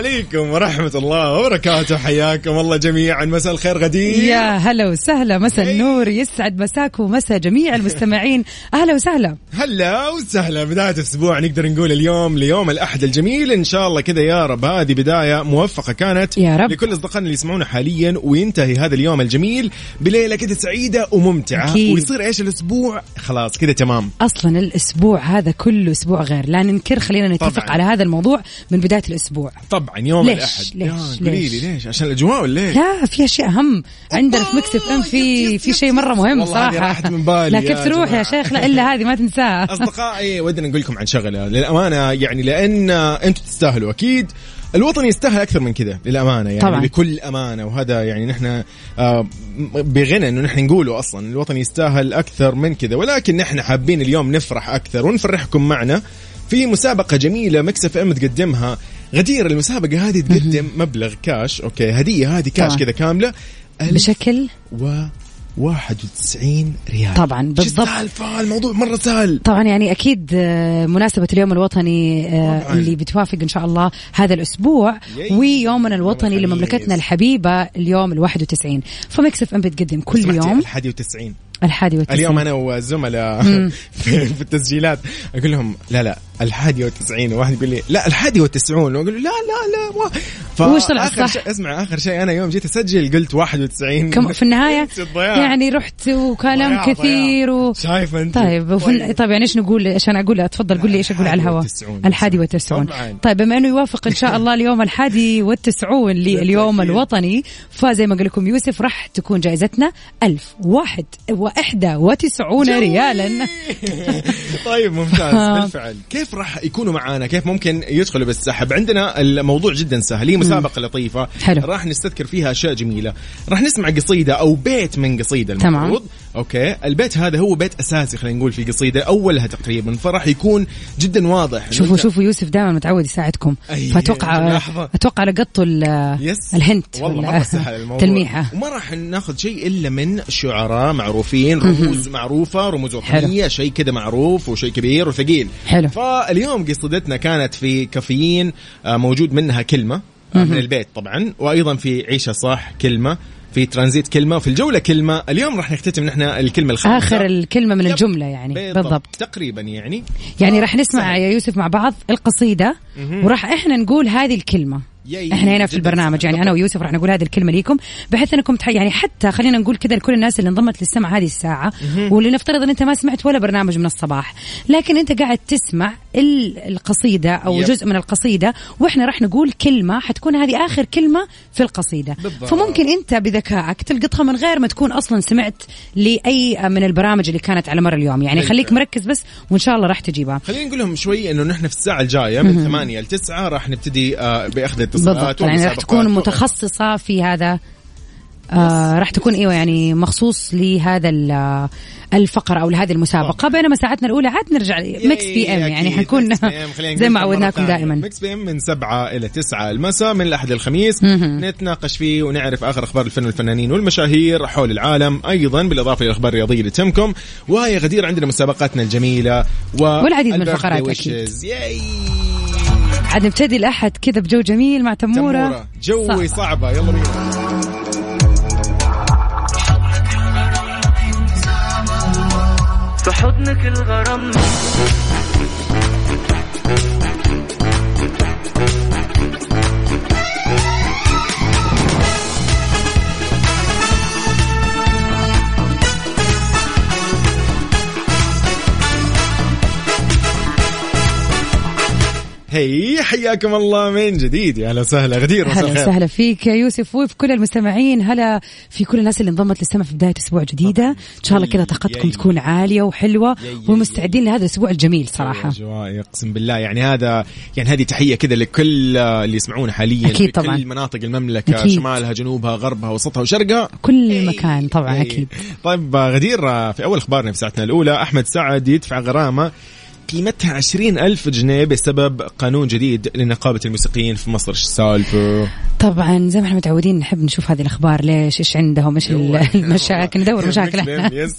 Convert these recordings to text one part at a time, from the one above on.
الميكس السلام عليكم ورحمة الله وبركاته. حياكم الله جميعا. مساء الخير غدير. يا هلا وسهلا. مساء النور. يسعد مساك ومساء جميع المستمعين. أهلا وسهلا. هلا وسهلا. بداية أسبوع نقدر نقول اليوم ليوم الأحد الجميل. إن شاء الله كذا يا رب. هذه بداية موفقة كانت يا رب. لكل أصدقائنا اللي يسمعونا حاليا. وينتهي هذا اليوم الجميل بليلة كذا سعيدة وممتعة. أكيد. ويصير إيش؟ الأسبوع خلاص كذا تمام. أصلا الأسبوع هذا كله أسبوع غير. لا ننكر خلينا نتفق طبعاً. على هذا الموضوع من بداية الأسبوع. طبعا. يوم ليش؟ الأحد ليش؟ قولي ليش؟ لي ليش عشان الأجواء ولا إيش؟ لا في أشياء أهم عندنا في Mix FM في في شيء مرة مهم صراحة راحت من بالي لا كيف تروح يا. شيخ لا إلا هذه ما تنساها أصدقائي ودنا نقول لكم عن شغلة للأمانة يعني لأن أنتم تستاهلوا أكيد الوطن يستاهل أكثر من كذا للأمانة يعني طبعاً. بكل أمانة وهذا يعني نحن آه، بغنى إنه نحن نقوله أصلا الوطن يستاهل أكثر من كذا ولكن نحن حابين اليوم نفرح أكثر ونفرحكم معنا في مسابقة جميلة Mix FM تقدمها غدير المسابقة هذه تقدم مبلغ كاش أوكي هدية هذه كاش. كذا كاملة بشكل و 91 ريال طبعا بالضبط السالفه الموضوع مرة سهل طبعا يعني أكيد آه، مناسبة اليوم الوطني آه، طبعاً. اللي بتوافق إن شاء الله هذا الأسبوع yay. ويومنا الوطني لمملكتنا. الحبيبة اليوم ال91 ف Mix FM بتقدم كل يوم الحادي وتسعين الحادي والتسعين. اليوم أنا والزملاء في, في التسجيلات أقول لهم لا لا الحادي والتسعين. وواحد يقول لي لا الحادي والتسعون. وأقول له لا لا لا وش طلع آخر الصح؟ شيء اسمع آخر شيء أنا يوم جيت أسجل قلت 91 كم في النهاية. يعني رحت وكلام كثير و... شايفه أنت؟ طيب وفي طيب. يعني إيش نقول؟ عشان أقول؟ تفضل قول لي إيش أقول على الهواء. الحادي والتسعون. طبعاً. طيب بما إنه يوافق إن شاء الله اليوم الحادي والتسعون لليوم. الوطني فزي ما قال لكم يوسف راح تكون جائزتنا ألف واحد وإحدى وتسعون ريالا. طيب ممتاز. آه. بالفعل. كيف راح يكونوا معانا؟ كيف ممكن يدخلوا بالسحب؟ عندنا الموضوع جدا سهل. هي مسابقة لطيفة. حلو. راح نستذكر فيها أشياء جميلة. راح نسمع قصيدة أو بيت من قصيدة تمام. المفروض. أوكي. البيت هذا هو بيت أساسي خلينا نقول في قصيدة أولها تقريبا. فراح يكون جدا واضح. شوفوا أنت- شوفوا يوسف دائما متعود يساعدكم. أي، فاتوقع لحظة. أتوقع لقطوا الهنت والله مره سهل الموضوع. تلميحة. وما راح ناخذ شيء إلا من شعراء معروفين رموز معروفة رموز وطنية شيء كذا معروف وشيء كبير وثقيل. حلو. فاليوم قصيدتنا كانت في كافيين آه، موجود منها كلمة آه، من البيت طبعا وأيضا في عيشة صح كلمة. في ترانزيت كلمة وفي الجولة كلمة. اليوم راح نختتم نحن الكلمة الخامسة. آخر الكلمة من. الجملة يعني. بالضبط. تقريبا يعني. يعني راح نسمع يا يوسف مع بعض القصيدة وراح إحنا نقول هذه الكلمة. إحنا هنا في البرنامج. يعني أنا ويوسف راح نقول هذه الكلمة ليكم بحيث أنكم تح... يعني حتى خلينا نقول كذا لكل الناس اللي انضمت للسمع هذه الساعة ولنفترض إن أنت ما سمعت ولا برنامج من الصباح لكن أنت قاعد تسمع ال- القصيدة أو يب. جزء من القصيدة وإحنا راح نقول كلمة حتكون هذه آخر كلمة في القصيدة بالضبط. فممكن أنت بذكائك تلقطها من غير ما تكون أصلا سمعت لأي من البرامج اللي كانت على مر اليوم يعني. خليك مركز بس وإن شاء الله راح تجيبها خلينا نقول لهم شوي إنه نحن في الساعة الجاية من 8 ل 9 راح نبتدي آه، بأخذ بالضبط. يعني راح تكون متخصصة في هذا. آه راح تكون إيوه يعني مخصوص لهذا ال- الفقرة أو لهذه المسابقة. بينما ساعتنا الأولى عاد نرجع Mix PM يعني. حنكون زي ما عودناكم. دائما. Mix PM من 7 إلى 9 المساء من الأحد للخميس. نتناقش فيه ونعرف آخر أخبار الفن والفنانين والمشاهير حول العالم. أيضا بالإضافة إلى الاخبار الرياضيه اللي تهمكم وهي غدير عندنا مسابقاتنا الجميلة و والعديد من الفقرات ويشز. ياي عاد نبتدي الأحد كذا بجو جميل مع تمورة, تمورة. جوي صح. صعبة. يلا بينا. في حضنك الغرام. هي يا حياكم الله من جديد يا أهلا وسهلا غدير مساء هلا الخير. وسهلا فيك يا يوسف وفي كل المستمعين هلا في كل الناس اللي انضمت للسمع في بداية أسبوع جديدة إن شاء الله كذا طاقتكم. تكون عالية وحلوة ومستعدين لهذا الأسبوع الجميل صراحة أقسم بالله يعني هذا يعني هذه تحية كذا لكل اللي يسمعونا حاليا أكيد في طبعاً. كل مناطق المملكة أكيد. شمالها جنوبها غربها وسطها وشرقها كل إيه. مكان طبعا إيه. أكيد طيب غدير في أول أخبارنا في ساعتنا الأولى أحمد سعد يدفع غرامة قيمتها عشرين ألف جنيه بسبب قانون جديد لنقابة الموسيقيين في مصر. إيش السالفة؟ طبعا زي ما إحنا متعودين نحب نشوف هذه الأخبار ليش؟ إيش عندهم؟ إيش ال- المشاكل؟ ندور مشاكل. yes.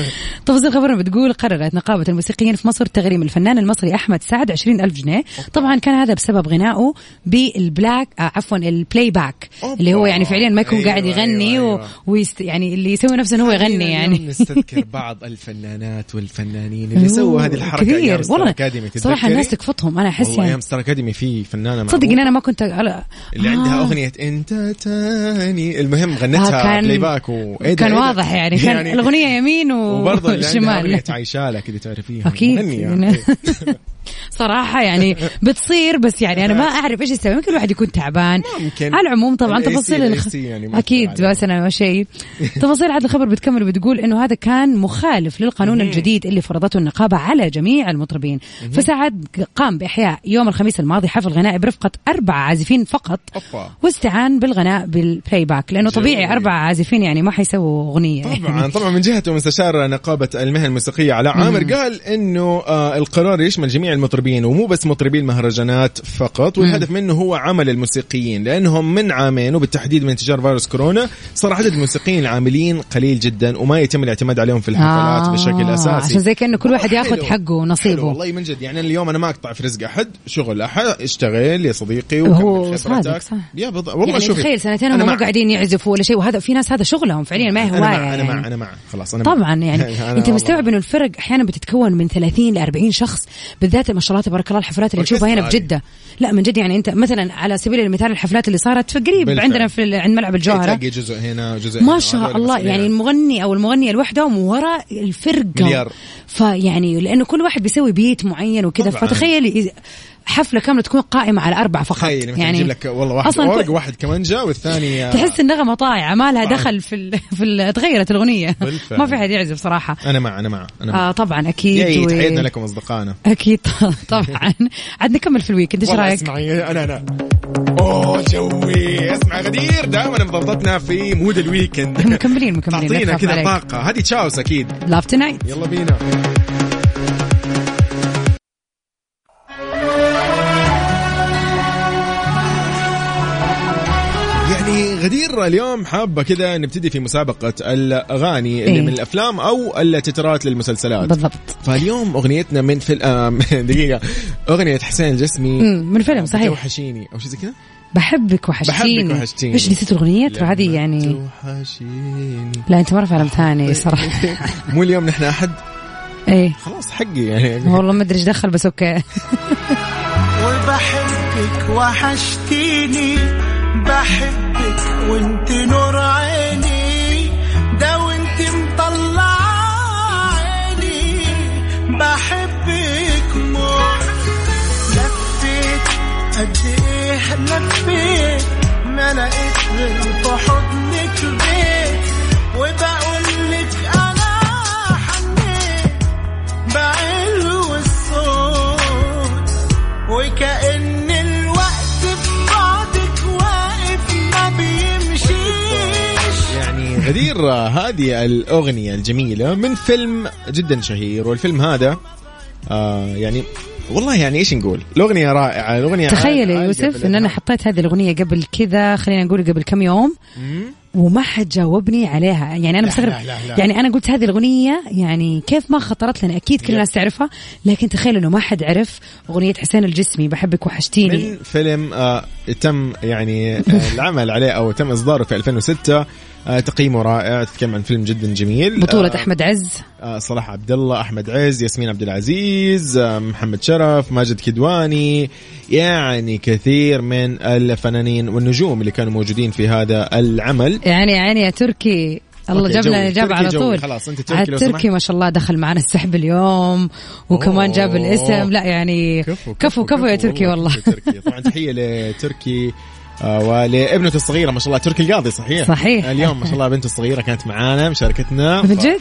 تفاصيل خبرنا بتقول قررت نقابة الموسيقيين في مصر تغريم الفنان المصري أحمد سعد 20 ألف جنيه. طبعا كان هذا بسبب غنائه بال black آه عفوا ال playback اللي هو يعني فعليا ما يكون أيوة، قاعد يغني أيوة، و... أيوة. ويست... يعني اللي يسوي نفسه انه هو يغني يعني. نستذكر بعض الفنانات والفنانين اللي سووا هذه الحركة. كثير ستار والله صراحة تتذكري؟ الناس تكفطهم أنا أحس والله يعني أيام ستار أكاديمي في فنانة تصدق معروفة. أنا ما كنت على اللي عندها أغنية أنت تاني. المهم غنتها آه، كان- بلاي باك و... ده، كان ده؟ واضح يعني كان الأغنية يمين وبرضه اللي عندها وشمال. أغنية عايشالة كذا تعرفيها. أكيد. يعني صراحة يعني بتصير بس يعني أنا ما أعرف إيش السبب يمكن الواحد يكون تعبان. ممكن. على العموم طبعا تفاصيل ال الخ... يعني عليه. بس أنا شيء. تفاصيل هذا الخبر بتكمل بتقول إنه هذا كان مخالف للقانون الجديد اللي فرضته النقابة على جميع المطربين فسعد قام بإحياء يوم الخميس الماضي حفل غنائي برفقة أربع عازفين فقط أوبا. واستعان بالغناء بال playback لأنه طبيعي. أربع عازفين يعني ما حيسووا أغنية طبعا طبعا من جهته مستشار نقابة المهن الموسيقية علاء عامر قال إنه آه القرار يشمل جميع المطربين ومو بس مطربي المهرجانات فقط والهدف منه هو عمل الموسيقيين لأنهم من عامين وبالتحديد من انتشار فيروس كورونا صار عدد الموسيقيين العاملين قليل جدا وما يتم الاعتماد عليهم في الحفلات آه، بشكل أساسي عشان زي كأنه كل واحد ياخذ. حقه ونصيبه. حلو والله من جد يعني اليوم أنا ما أقطع في رزق أحد شغل أحد أشتغل يا صديقي هو صادق،. صح. يا بض... والله يعني شوفي تخيل سنتين أنا هم مو قاعدين يعزفوا ولا شيء وهذا في ناس هذا شغلهم فعليا ما هي أنا هوايه مع أنا يعني. مع أنا مع خلاص أنا مع. طبعا يعني أنا أنت مستوعب إنه الفرق أحيانا بتتكون من 30 ل 40 شخص بالذات ما شاء الله تبارك الله الحفلات اللي تشوفها هنا بجده لا من جد يعني أنت مثلا على سبيل المثال الحفلات اللي صارت في قريب. عندنا في عند ملعب الجوهرة تلاقي جزء هنا جزء ما شاء الله يعني عن- المغني أو المغنية لوحدهم ورا الفرقة مليار. فيعني لأنه كل واحد بيسوي بيت معين وكذا طبعاً. فتخيل إذا- حفلة كاملة تكون قائمة على أربعة فقط تخيل مثلا يجيب لك والله واحد أصلاً اورج كل- واحد كمانجا والثاني تحس النغمة طايعة ما لها. دخل في ال... في ال... تغيرت الأغنية. بالفعل. ما في حد يعزف صراحة. أنا مع أنا مع أنا مع. آه طبعا أكيد و- تحياتنا لكم أصدقائنا. أكيد طبعا. عاد نكمل في الويك انت إيش رأيك؟ اسمعي أنا أنا. oh joy. اسمع غدير دائما مضبطتنا في mood ال weekend مكملين مكملين تعطينا كذا. طاقة. هذه Shouse أكيد. Love Tonight يلا بينا. غدير اليوم حابة كذا نبتدي في مسابقة الأغاني اللي إيه. من الأفلام أو التترات للمسلسلات. بالضبط. فاليوم أغنيتنا من فيلم دقيقة. أغنية حسين الجسمي من فيلم صحيح. توحشيني. أو شيء زي كذا؟ بحبك وحشتيني. بحبك وحشتيني. إيش نسيت الأغنية؟ ترى هذه يعني توحشيني. لا أنت مره فهمتني صراحة. مو اليوم نحن أحد؟ إيه. خلاص حقي يعني. والله ما أدري إيش دخل بس أوكي. وبحبك وحشتيني. بحبك وانت نور عيني ده وانت مطلع عيني. بحبك موت. لفيت قد إيه لفيت ما لقيت غير في حضنك بيت وبقول غدير هذه الأغنية الجميلة من فيلم جدا شهير والفيلم هذا آه يعني والله يعني إيش نقول؟ الأغنية رائعة الأغنية تخيل يا يوسف إن أنا. حطيت هذه الأغنية قبل كذا خلينا نقول قبل كم يوم وما حد جاوبني عليها. يعني أنا مستغرب. يعني أنا قلت هذه الأغنية يعني كيف ما خطرت لنا؟ أكيد كل الناس تعرفها لكن تخيل إنه ما حد عرف أغنية حسين الجسمي بحبك وحشتيني. من فيلم آه تم يعني آه العمل عليه أو تم إصداره في 2006 آه تقييمه رائع تتكلم عن فيلم جدا جميل بطولة آه أحمد عز آه صلاح عبد الله أحمد عز ياسمين عبد العزيز آه محمد شرف ماجد كدواني يعني كثير من الفنانين والنجوم اللي كانوا موجودين في هذا العمل يعني يعني يا تركي الله جاب لنا. الاجابه تركي على. طول خلاص أنت تركي لو تركي. ما شاء الله دخل معنا السحب اليوم وكمان جاب. الاسم لا يعني كفو كفو, كفو يا تركي والله كفو تركي طبعا تحية لتركي آه، ولابنته الصغيرة ما شاء الله تركي القاضي صحيح؟ صحيح. اليوم ما شاء الله بنته الصغيرة كانت معانا مشاركتنا. من جد؟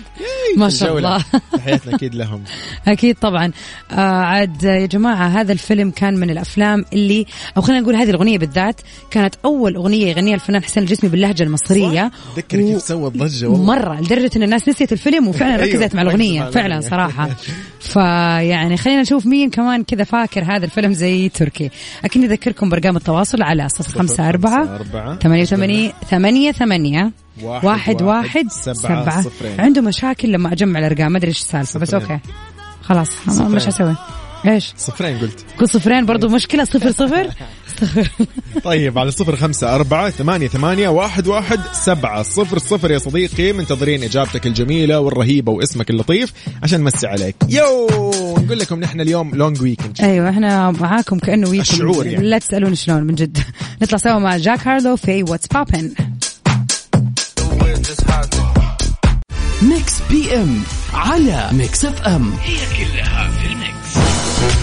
ما شاء. الله. تحياتنا أكيد لهم. أكيد طبعا. آه عاد يا جماعة هذا الفيلم كان من الأفلام اللي أو خلينا نقول هذه الأغنية بالذات كانت أول أغنية يغنيها الفنان حسين الجسمي باللهجة المصرية. تذكر كيف سوت ضجه والله. مرة لدرجة إن الناس نسيت الفيلم وفعلا أيوة، ركزت مع الأغنية فعلا. صراحة. فيعني خلينا نشوف مين كمان كذا فاكر هذا الفيلم زي تركي. أكيد نذكركم برقم التواصل على صفر خمسة أربعة ثمانية وثمانية ثمانية ثمانية واحد واحد واحد سبعة سبعة صفرين. عنده مشاكل لما أجمع الأرقام ما أدري إيش السالفة بس. أوكي خلاص صفرين. مش هسوي إيش؟ صفرين قلت قول صفرين برضو مشكلة صفر صفر طيب على صفر خمسة أربعة ثمانية ثمانية واحد واحد سبعة صفر صفر يا صديقي منتظرين إجابتك الجميلة والرهيبة واسمك اللطيف عشان نمسي عليك. yo! نقول لكم نحن اليوم long weekend أيوه إحنا معاكم كأنه weekend الشعور يعني. لا تسألون شلون من جد. نطلع سوا مع Jack Harlow في What's Poppin Mix PM على Mix FM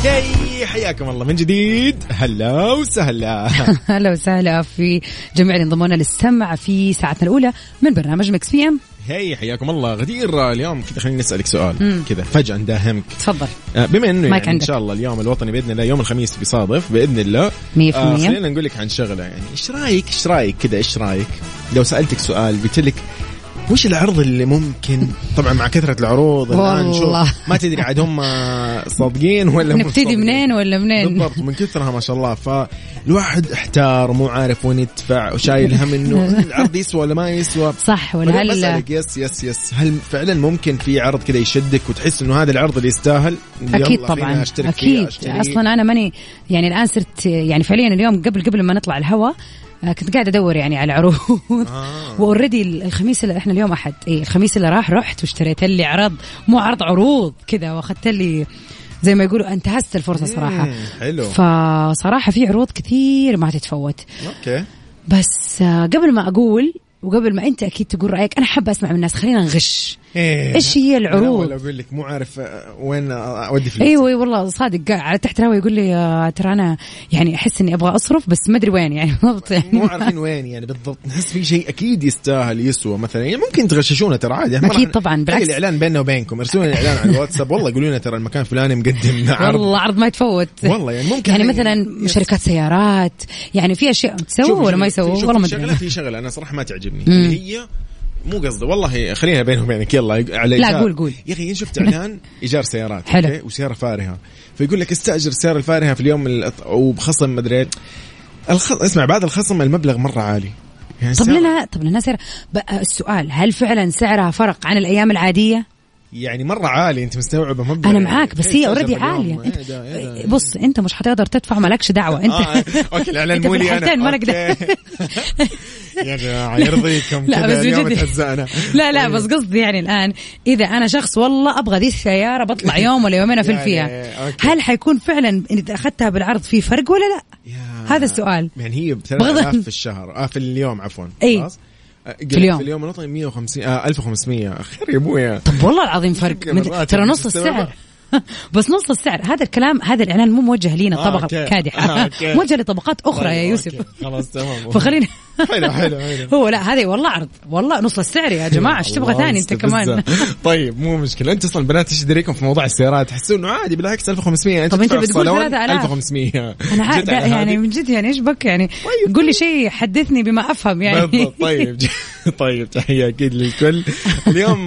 yay حياكم الله من جديد. هلا وسهلا. أهلا وسهلا في جميع اللي انضمونا للسمع في ساعتنا الأولى من برنامج Mix PM هي حياكم الله. غدير اليوم كذا خليني نسألك سؤال. كذا فجأة نداهمك تفضل. آه، بما إنه يعني إن. شاء الله اليوم الوطني بإذن الله يوم الخميس بيصادف بإذن الله. مية في آه المية. خلينا نقول لك عن شغلة يعني إيش رأيك إيش رأيك كذا إيش رأيك؟ لو سألتك سؤال قلت لك وش العرض اللي ممكن؟ طبعا مع كثرة العروض الآن. شوف ما تدري عاد هم صادقين ولا نبتدي. منين ولا منين؟ بالضبط من كثرها ما شاء الله. فالواحد احتار مو عارف وين يدفع وشايل هم إنه العرض يسوى ولا ما يسوى. صح ولا هل بسألك yes yes yes. هل فعلا ممكن في عرض كذا يشدك وتحس إنه هذا العرض اللي يستاهل؟ أكيد طبعا. أكيد. أصلا أنا ماني يعني الآن صرت يعني فعليا اليوم قبل قبل ما نطلع الهوا آه، كنت قاعدة أدور يعني على عروض. آه. و already الخميس اللي إحنا اليوم أحد. اي الخميس اللي راح رحت واشتريت لي عرض مو عرض عروض كذا وأخذت لي زي ما يقولوا انتهزت الفرصة صراحة. حلو. فصراحة في عروض كثير ما تتفوت. أوكي. بس آه، قبل ما أقول وقبل ما أنت أكيد تقول رأيك أنا حابه أسمع من الناس. خلينا نغش. إيه. إيش هي العروض؟ أول أقول لك مو عارف آه، وين أودي فلوس. أيوه أيوه والله صادق على تحت الهواء يقول لي آه، ترى أنا يعني أحس إني أبغى أصرف بس ما أدري وين يعني بالضبط. يعني مو عارفين وين يعني بالضبط. نحس في شيء أكيد يستاهل يسوى مثلا يعني ممكن تغششونا ترى عادي. أكيد راح- طبعاً، بالعكس. الإعلان بيننا وبينكم ارسلوا لنا الإعلان على الواتساب. والله قولوا لنا ترى المكان الفلاني مقدم عرض. والله عرض ما يتفوت. والله يعني ممكن يعني يعني- مثلا yes. شركات سيارات يعني في أشياء تسوى شوفي- ولا ما شوفي والله ما في شغلة أدري. في شغلة أنا صراحة ما تعجبني. هي مو قصدي والله خلينا بيني وبينك يلا على لا،. قول- قول. يا أخي شفت إعلان إيجار سيارات حلو. okay؟ وسيارة فارهة فيقول لك استأجر السياره الفارهة في اليوم الأط- وبخصم مدري. الخ... اسمع بعد الخصم المبلغ مرة عالي يعني طب لنا طب لنا سعر السؤال هل فعلا سعرها فرق عن الأيام العادية؟ يعني مرة عالي أنت مستوعبة مبلغ أنا يعني. معاك بس هي already؟ عالية إيه أنت إيه ده؟ بص أنت مش حتقدر تدفع مالكش دعوة أنت آه، okay الاعلان مو لي أنا ما. يا جماعة يرضيكم لا، بس بجد. لا لا بس قصدي يعني الآن إذا أنا شخص والله أبغى ذي السيارة بطلع يوم ولا يومين أفل فيها. هل حيكون فعلا إذا أخذتها بالعرض في فرق ولا لا؟ هذا السؤال. يعني هي ب بغض- 3000 في الشهر آه في اليوم عفوا إي. آه، قلت اليوم. في اليوم الوطني 150 آه 1500 خير يا أبويا طب والله العظيم فرق من- مرات ترى نص. السعر بس نص السعر هذا الكلام هذا الإعلان مو موجه لينا آه، طبقة okay. كادحة آه،. موجه لطبقات أخرى طيب، يا يوسف okay. خلاص تمام فخلينا حلو حلو حلو هو لا هذه والله عرض والله نص السعر يا جماعة إيش تبغى ثاني أنت. كمان طيب مو مشكلة أنت أصلا بنات إيش دريكم في موضوع السيارات تحسون إنه عادي بالعكس 1500 أنت طب في بتقول الصالون 3000. 1500 أنا على يعني؟ من جد يعني إيش بك يعني طيب. قول لي شيء حدثني بما أفهم يعني بالضبط طيب طيب تحية أكيد للكل اليوم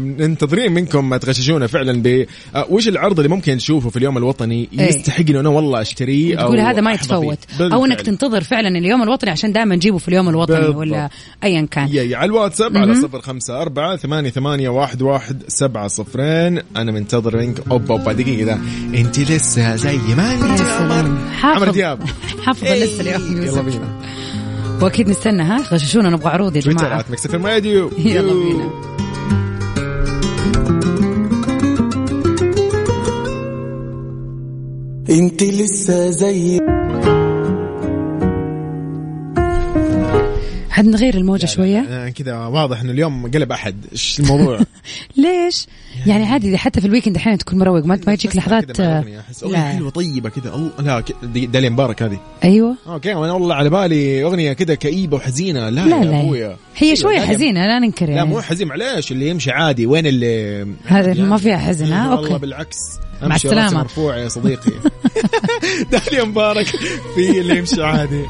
منتظرين منكم ما تغششونا فعلا ب آه، وش العرض اللي ممكن نشوفه في اليوم الوطني إيه. يستحق إنه أنا والله أشتريه أو تقول هذا ما. يتفوت أو أنك. تنتظر فعلا اليوم الوطني عشان دائما نجيبه في اليوم الوطني بالضبط. ولا ايا كان. يا يا على الواتساب على صفر خمسة أربعة ثمانية ثمانية واحد واحد سبعة صفرين. أنا منتظر منك. أوبا أوبا دقيقة ده أنت لسه زي ما أنت. عمر حافظ. عمرو دياب. حافظ لسه اليوم. إيه، يلا بينا. وأكيد نستنى ها؟ غششونا نبغى عروض يا تويتر جماعة at Mix FM Radio. يلا بينا. أنت لسه زي عاد نغير الموجة شوية؟ أنا كذا واضح إنه اليوم قلب أحد. إيش الموضوع؟ ليش؟ يعني عادي حتى في ال weekend أحيانا تكون مروق ما ما يجيك لحظات لا. حلوة طيبة كذا. لا داليا مبارك هذه. أيوه. okay أنا والله على بالي أغنية كذا كئيبة وحزينة. لا, لا يا لا. أبويا. هي داليا- حزينة لا ننكر لا يعني. مو حزين معليش اللي يمشي عادي وين اللي هذا ما فيها حزن ها؟ والله okay. بالعكس. مع السلامة. مرفوع يا صديقي. داليا مبارك في اللي يمشي عادي.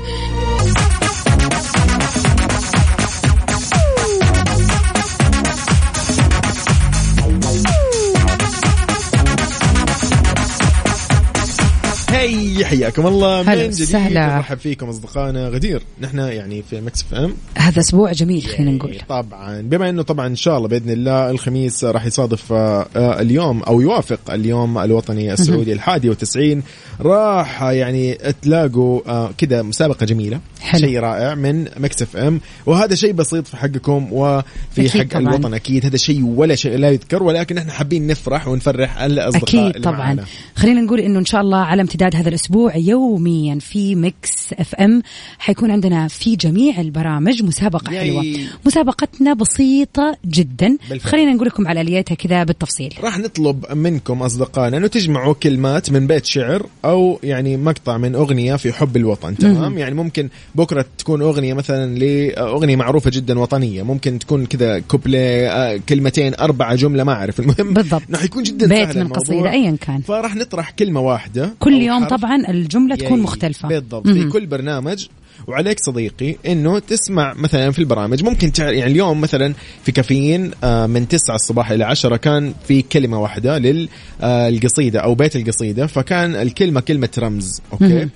هي حياكم الله. من جديد وسهلا. نرحب فيكم أصدقائنا غدير. نحن يعني في Mix FM. هذا أسبوع جميل خلينا نقول. إيه، طبعا. بما إنه طبعا إن شاء الله بإذن الله الخميس راح يصادف آه، آه، اليوم أو يوافق اليوم الوطني السعودي الحادي والتسعين راح يعني تلاقوا آه، كذا مسابقة جميلة. حلو. شيء رائع من Mix FM. وهذا شيء بسيط في حقكم وفي حق طبعاً. الوطن أكيد. هذا شيء ولا شيء لا يذكر ولكن إحنا حابين نفرح ونفرح الأصدقاء أكيد طبعا. خلينا نقول إنه إن شاء الله على امتداد هذا الأسبوع يوميا في Mix FM حيكون عندنا في جميع البرامج مسابقة yay. حلوة مسابقتنا بسيطة جدا بالفعل. خلينا نقول لكم على الياتها كذا بالتفصيل راح نطلب منكم أصدقائنا إنه تجمعوا كلمات من بيت شعر أو يعني مقطع من أغنية في حب الوطن تمام يعني ممكن بكرة تكون أغنية مثلا لاغنيه معروفة جدا وطنية ممكن تكون كذا كوبلي آه، كلمتين أربعة جملة ما أعرف المهم بالضبط. إنه حيكون جدا بيت سهل من. قصيدة أياً كان. فراح نطرح كلمة واحدة كل أو يوم حرف. طبعا الجملة تكون. مختلفة بالضبط في. كل برنامج وعليك صديقي إنه تسمع مثلا في البرامج ممكن تع... يعني اليوم مثلا في كافيين آه، من 9 الصباح إلى 10 كان في كلمة واحدة للقصيده أو بيت القصيدة فكان الكلمة كلمة رمز okay.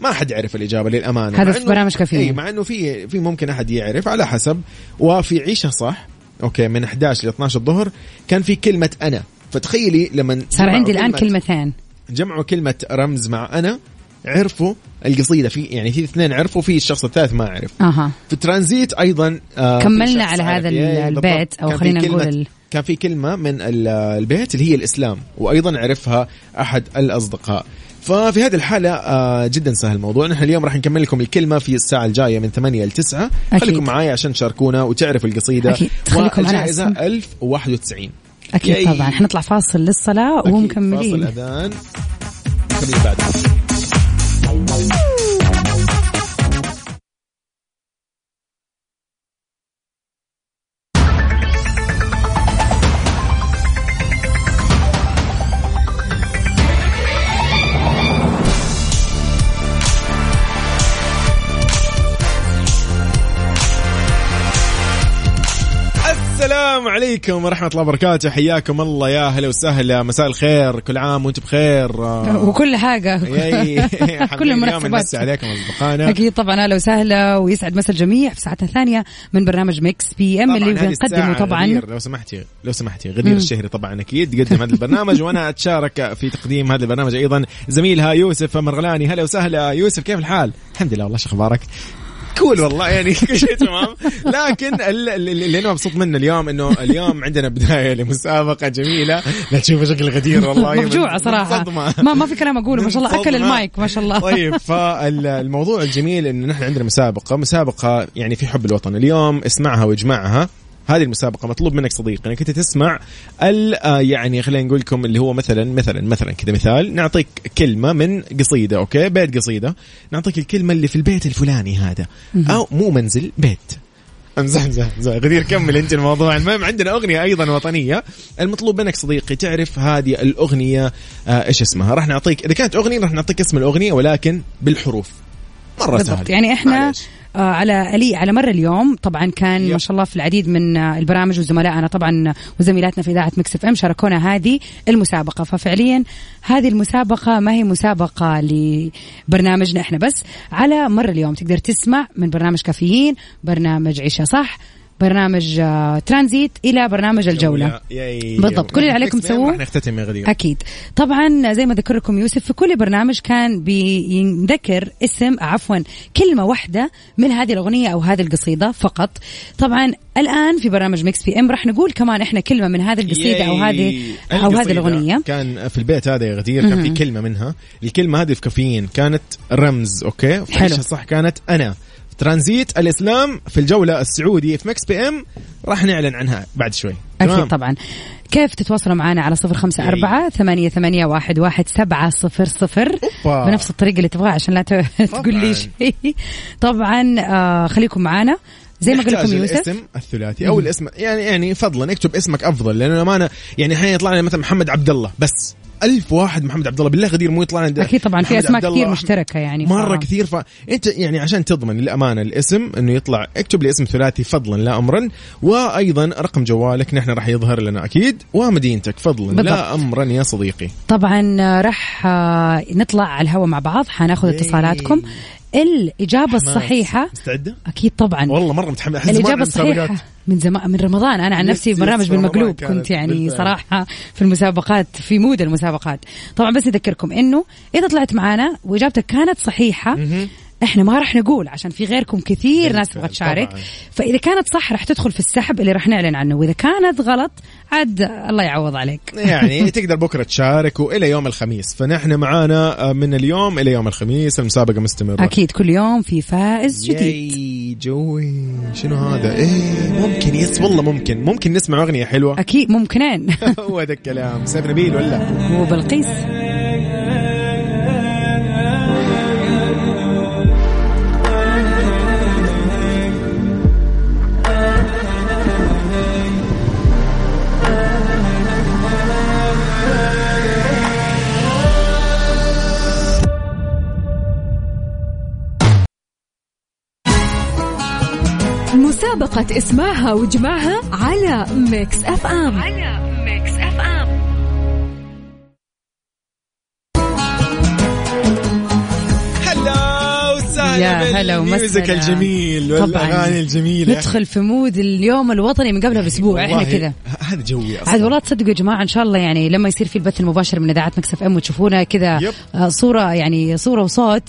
ما حد يعرف الإجابة للأمانة هذا في برامج كافيين. إي مع إنه في في ممكن أحد يعرف على حسب وفي عيشه صح أوكي من 11 ل 12 الظهر كان في كلمة أنا فتخيلي لما صار عندي الآن كلمتين جمعوا كلمة رمز مع أنا عرفوا القصيدة في يعني في اثنين عرفوا في الشخص الثالث ما عرف أها في الترانزيت أيضا آه كملنا على. هذا. البيت في خلينا نقول ال- كان في كلمة من ال- البيت اللي هي الإسلام وأيضا عرفها أحد الأصدقاء ففي هذه الحالة آه جدا سهل الموضوع نحن اليوم راح نكمل لكم الكلمة في الساعة الجاية من 8 ل 9 أكيد. خليكم معايا عشان تشاركونا وتعرفوا القصيدة أكيد. خليكم والجائزة أسهم. 1091 أكيد. طبعا حنطلع فاصل للصلاة أكيد. فاصل ومكملين أذان مكملين بعد عليكم ورحمة الله وبركاته. حياكم الله يا هلا وسهلا. مساء الخير كل عام وأنتم بخير. آه، وكل حاجة. yay. كل حابين اليوم المناسبات نمسي عليكم اصدقائنا أكيد طبعا. أهلا وسهلا. ويسعد مسا الجميع في ساعتنا الثانية من برنامج Mix PM اللي بنقدمه طبعا. غدير. لو سمحتي لو سمحتي غدير الشهري طبعا. أكيد تقدم هذا البرنامج. وأنا أتشارك في تقديم هذا البرنامج أيضا. زميلها يوسف مرغلاني. هلا وسهلا. يوسف كيف الحال؟ الحمد لله. والله شو أخبارك؟ كول والله يعني كل شيء تمام. لكن ال- ال- اللي أنا مبسوط منه اليوم إنه اليوم عندنا بداية لمسابقة جميلة. لا تشوف شكل غدير والله. مفجوعه صراحة. ما ما في كلام أقوله ما شاء الله. أكل. المايك ما شاء الله. طيب فالموضوع الجميل إنه نحن عندنا مسابقة. مسابقة يعني في حب الوطن. اليوم اسمعها واجمعها. هذه المسابقة مطلوب منك صديقي إنك أنت تسمع ال آه، يعني خلينا نقول لكم اللي هو مثلا مثلا مثلا كذا مثال. نعطيك كلمة من قصيدة أوكي؟ بيت قصيدة. نعطيك الكلمة اللي في البيت الفلاني هذا. أو مو منزل بيت. امزح امزح امزح غدير كمل أنت الموضوع. المهم عندنا أغنية أيضا وطنية. المطلوب منك صديقي تعرف هذه الأغنية آه إيش اسمها؟ راح نعطيك إذا كانت أغنية راح نعطيك اسم الأغنية ولكن بالحروف. مرة بالضبط سهل يعني إحنا. آه على ألي على مر اليوم طبعا كان يب. ما شاء الله في العديد من آه البرامج وزملائنا طبعا وزميلاتنا في إذاعة Mix FM شاركونا هذه المسابقة ففعليا هذه المسابقة ما هي مسابقة لبرنامجنا إحنا بس على مر اليوم تقدر تسمع من برنامج كافيين برنامج عيشة صح برنامج آه ترانزيت إلى برنامج الجولة. بالضبط. كل اللي عليكم تسووه- نختتم يا غدير. أكيد. طبعا زي ما ذكر لكم يوسف في كل برنامج كان بينذكر اسم عفوا كلمة واحدة من هذه الأغنية أو هذه القصيدة فقط. طبعا الآن في برنامج Mix FM راح نقول كمان إحنا كلمة من هذه القصيدة أو. هذه أو هذه الأغنية. كان في البيت هذا يا غدير كان في كلمة منها. الكلمة هذه في كافيين. كانت رمز okay؟ حلو. صح كانت أنا. ترانزيت الإسلام في الجولة السعودي في Mix FM. راح نعلن عنها بعد شوي. أكيد طبعا. كيف تتواصلوا معنا على صفر خمسة أربعة ثمانية, ثمانية واحد, واحد سبعة صفر صفر؟ أوبا. بنفس الطريقة اللي تبغاها عشان لا تقول لي شيء. طبعا آه خليكم معنا زي ما نحتاج لكم يوسف. الاسم الثلاثي أو الاسم يعني يعني فضلا اكتب اسمك أفضل لأنه ما أنا يعني الحين يطلع لي مثلا محمد عبد الله بس. ألف واحد محمد عبد الله بالله غدير مو يطلع عندنا أكيد طبعا في الله، كثير مشتركة يعني مرة ف- كثير فانت يعني عشان تضمن للامانه الاسم إنه يطلع اكتب لي اسم ثلاثي فضلا لا امرا وأيضا رقم جوالك نحن راح يظهر لنا أكيد ومدينتك فضلا بالضبط. لا امرا يا صديقي طبعا راح آه، نطلع على الهواء مع بعض حناخذ ياي. اتصالاتكم الإجابة الصحيحة. مستعدة؟ أكيد طبعا. والله أحس زمان الإجابة. الصحيحة من زمان من رمضان. أنا عن نفسي برنامج بالمقلوب كنت يعني بالفعل. صراحة في المسابقات في مود المسابقات. طبعا بس أذكركم إنه إذا طلعت معانا وإجابتك كانت صحيحة إحنا ما راح نقول عشان في غيركم كثير ناس تبغى تشارك. فإذا كانت صح راح تدخل في السحب اللي راح نعلن عنه. وإذا كانت غلط عاد الله يعوض عليك. يعني تقدر بكرة تشارك وإلى يوم الخميس. فنحن معانا من اليوم إلى يوم الخميس المسابقة مستمرة. أكيد كل يوم في فائز جديد. ياي جوي شنو هذا؟ إيه ممكن يس والله ممكن. ممكن نسمع أغنية حلوة. أكيد ممكنين. هو ذا الكلام. سيف نبيل ولا؟ وبلقيس مسابقة اسمعها وجمعها على Mix FM. على Mix يا هلا ومسهلا. الجميل. والأغاني الجميلة ندخل في mood اليوم الوطني من قبلها بأسبوع إحنا كذا هذا جوي أصلا عاد والله تصدقوا يا جماعة إن شاء الله يعني لما يصير في البث المباشر من إذاعة Mix FM وتشوفونا كذا. آه، صورة يعني صورة وصوت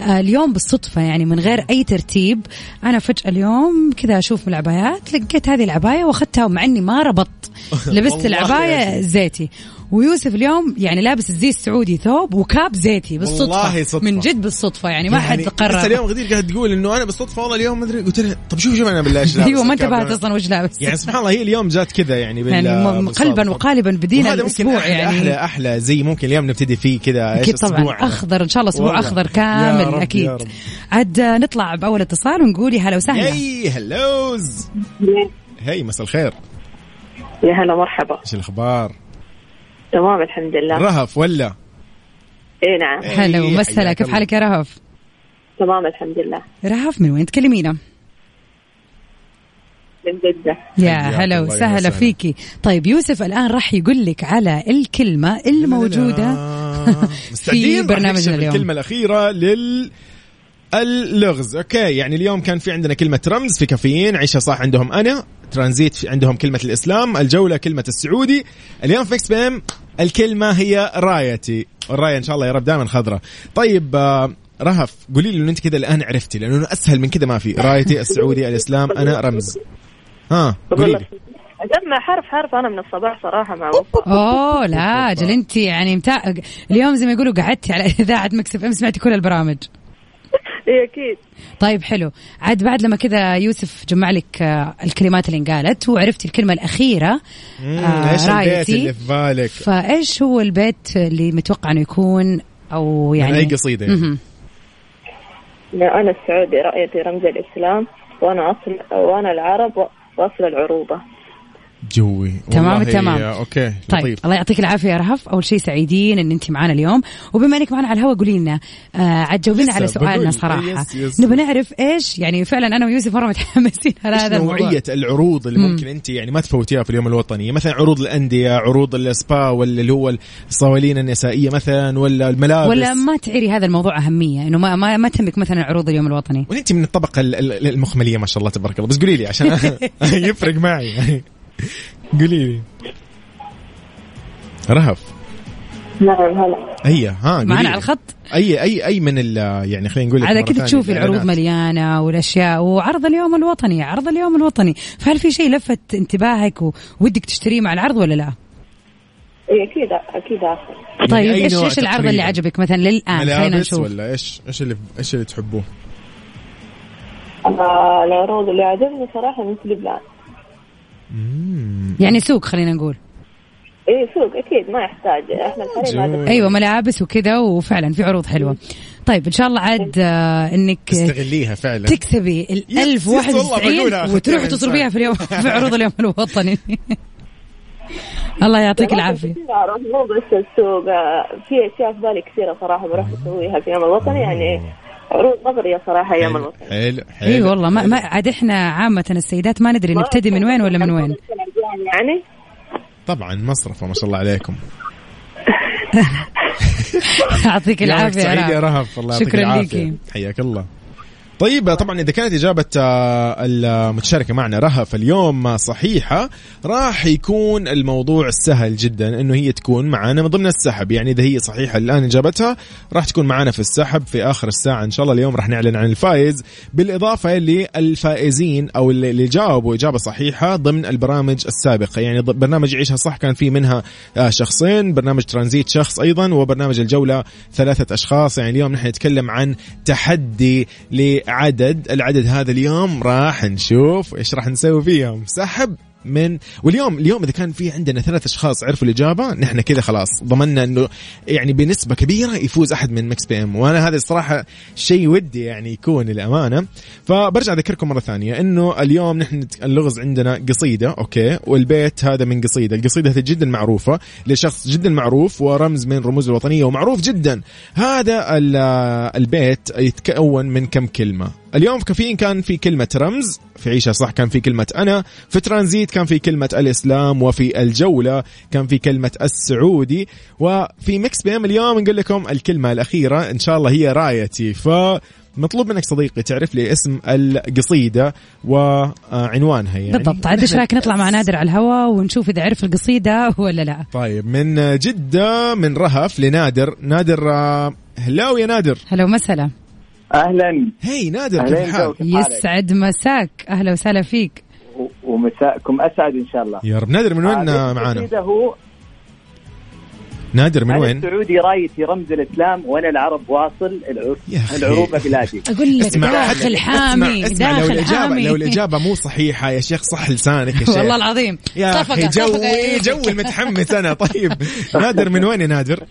آه، اليوم بالصدفة يعني من غير أي ترتيب أنا فجأة اليوم كذا أشوف من العبايات لقيت هذه العباية وأخذتها مع إني ما ربطت لبست العباية. زيتي ويوسف اليوم يعني لابس الزي السعودي ثوب وكاب زيتي بالصدفة والله صدفة. من جد بالصدفة يعني ما حد لسه قرر اليوم غدير قاعد تقول إنه أنا بالصدفة والله اليوم ما أدري قلت لها طب شوف شوف أنا بالله إيش لابس أيوه ما انتبهت. أصلا وش لابس يعني سبحان الله هي اليوم جات كذا يعني بال يعني قلبا. وقالبا بدينا الأسبوع أحلى يعني أحلى أحلى زي ممكن اليوم نبتدي فيه كذا إيش أكيد طبعا. أخضر إن شاء الله أسبوع. أخضر يا كامل رب، أكيد. عاد نطلع بأول اتصال ونقول يا هلا وسهلا ياي هلوز هي مساء الخير يا هلا مرحبا إيش الأخبار تمام الحمد لله. رهف ولا؟ اي نعم. هلا إيه، ومسهلا حياك كيف. حالك يا رهف؟ تمام الحمد لله. رهف من وين تكلمينا؟ من جدة. يا هلا وسهلا. فيكي. طيب يوسف الآن راح يقول لك على الكلمة الموجودة مستعدين؟ في برنامجنا اليوم. الكلمة الأخيرة لل اللغز. okay يعني اليوم كان في عندنا كلمة رمز في كافيين. عيشها صح عندهم أنا ترانزيت عندهم كلمة الإسلام الجولة كلمة السعودي. اليوم في Mix FM الكلمة هي رايتي. الراية إن شاء الله يا رب دائما خضراء. طيب آه، رهف قولي لي إنه أنت كذا الآن عرفتي لأنه أسهل من كذا ما في. رايتي السعودي الإسلام أنا رمز. ها قولي لي. لك أجمع حرف حرف أنا من الصباح صراحة مع وفاء. أوه لا أجل انت يعني متى اليوم زي ما يقولوا قعدتي على إذاعة Mix FM سمعتي كل البرامج. إيه أكيد طيب حلو عاد بعد لما كذا يوسف جمع لك آه، الكلمات اللي انقالت وعرفتي الكلمة الأخيرة مم، آه، إيش البيت رايتي. اللي في بالك فإيش هو البيت اللي متوقع أنه يكون أو يعني يعني اي قصيدة يعني. مهم. أنا السعودي رايتي رمز الإسلام وأنا أصل وأنا العرب و- وأصل العروبة جوي. تمام، تمام. okay طيب لطيف. الله يعطيك العافية يا رهف. أول شيء سعيدين أن أنت معنا اليوم. وبما أنك معنا على الهواء قولي لنا آه لسه على سؤالنا yes. نبغى نعرف إيش يعني فعلا أنا ويوسف مرة متحمسين على إيش هذا الموضوع. نوعية العروض اللي مم. ممكن أنت يعني ما تفوتيها في اليوم الوطني؟ مثلا عروض الأندية عروض السبا ولا اللي هو الصوالين النسائية مثلا ولا الملابس؟ ولا ما تعيري هذا الموضوع أهمية إنه ما ما, ما تهمك مثلا عروض اليوم الوطني. وأنت من الطبقة ال- ال- المخملية ما شاء الله تبارك الله. بس قولي لي عشان يفرق معي قولي لي رهف نعم هلا اي ها قولي معنا. على الخط أي أي أي من ال يعني خلينا نقول على كذا تشوفي العروض. مليانة والأشياء وعرض اليوم الوطني عرض اليوم الوطني فهل في شيء لفت انتباهك وودك تشتريه مع العرض ولا لا؟ إيه أكيد أكيد آخر طيب أي إيش إيش العرض اللي؟ عجبك مثلا للآن خلينا نشوف ولا إيش إيش اللي إيش اللي تحبوه؟ آه، العروض اللي عجبني صراحة مثل بلان يعني سوق خلينا نقول. إيه سوق أكيد ما يحتاج. إحنا الحريم أيوه ملابس وكذا وفعلا في عروض حلوة. طيب إن شاء الله عاد آه إنك تستغليها فعلا. تكسبي ال yes، yes، والله 1091 بقولها. أخذتها وتروحي من تصرفيها. في اليوم في عروض اليوم الوطني. الله يعطيك العافية. مو بس السوق. آه، في أشياء في بالي كثيرة صراحة بروح أسويها في يوم الوطني يعني عروض نظرية صراحة أيام حلو. الوطني حلو حلو. اي والله ما, ما عاد إحنا عامة السيدات ما ندري نبتدي من وين ولا من وين. يعني؟ طبعا مصرفه ما شاء الله عليكم. يعطيك العافية يا رهف. الله يعطيك شكرا العافية. ليكي. حياك الله. طيب طبعا إذا كانت إجابة آه، المتشاركة معنا رهف اليوم صحيحة راح يكون الموضوع سهل جدا إنه هي تكون معنا من ضمن السحب. يعني إذا هي صحيحة الآن إجابتها راح تكون معنا في السحب في آخر الساعة. إن شاء الله اليوم راح نعلن عن الفائز بالإضافة للفائزين أو اللي جاوبوا إجابة صحيحة ضمن البرامج السابقة. يعني برنامج عيشها صح كان في منها آه، شخصين برنامج ترانزيت شخص أيضا وبرنامج الجولة ثلاثة أشخاص. يعني اليوم نحن نتكلم عن تحدي لعدد العدد هذا اليوم راح نشوف إيش راح نسوي فيهم. سحب! من واليوم اليوم إذا كان في عندنا ثلاث أشخاص عرفوا الإجابة نحن كذا خلاص ضمننا إنه يعني بنسبة كبيرة يفوز أحد من Mix FM. وأنا هذا الصراحة شيء ودي يعني يكون للأمانة. فبرجع أذكركم مرة ثانية إنه اليوم نحن اللغز عندنا قصيدة okay؟ والبيت هذا من قصيدة. القصيدة هذه جدا معروفة لشخص جدا معروف ورمز من رموز الوطنية ومعروف جدا. هذا ال- البيت يتكون من كم كلمة؟ اليوم في كافيين كان في كلمة رمز في عيشة صح كان في كلمة أنا في ترانزيت كان في كلمة الإسلام وفي الجولة كان في كلمة السعودي وفي Mix FM اليوم نقول لكم الكلمة الأخيرة إن شاء الله هي رايتي. ف مطلوب منك صديقي تعرف لي اسم القصيدة وعنوانها يعني. بالضبط. عاد إيش رايك نطلع مع نادر على الهواء ونشوف إذا عرف القصيدة ولا لا؟ طيب من جدة من رهف لنادر. نادر آه، هلاو يا نادر. هلا ومسهلا. أهلا. هي نادر كيف جو. حالك؟ يسعد مساك. أهلا وسهلا فيك. و- ومساءكم أسعد إن شاء الله. يا رب. نادر من وين آه، معانا هو نادر من وين؟ السعودي رايتي رمز الإسلام وأنا العرب واصل. العروبة بلادي. أقول لك اسمع داخل حامي اسمع, اسمع لو داخل الاجابه حامي. لو الإجابة مو صحيحة يا شيخ صح لسانك يا شيخ. والله العظيم. يا أخي. جوي جوي المتحمس أنا. طيب. نادر من وين يا نادر؟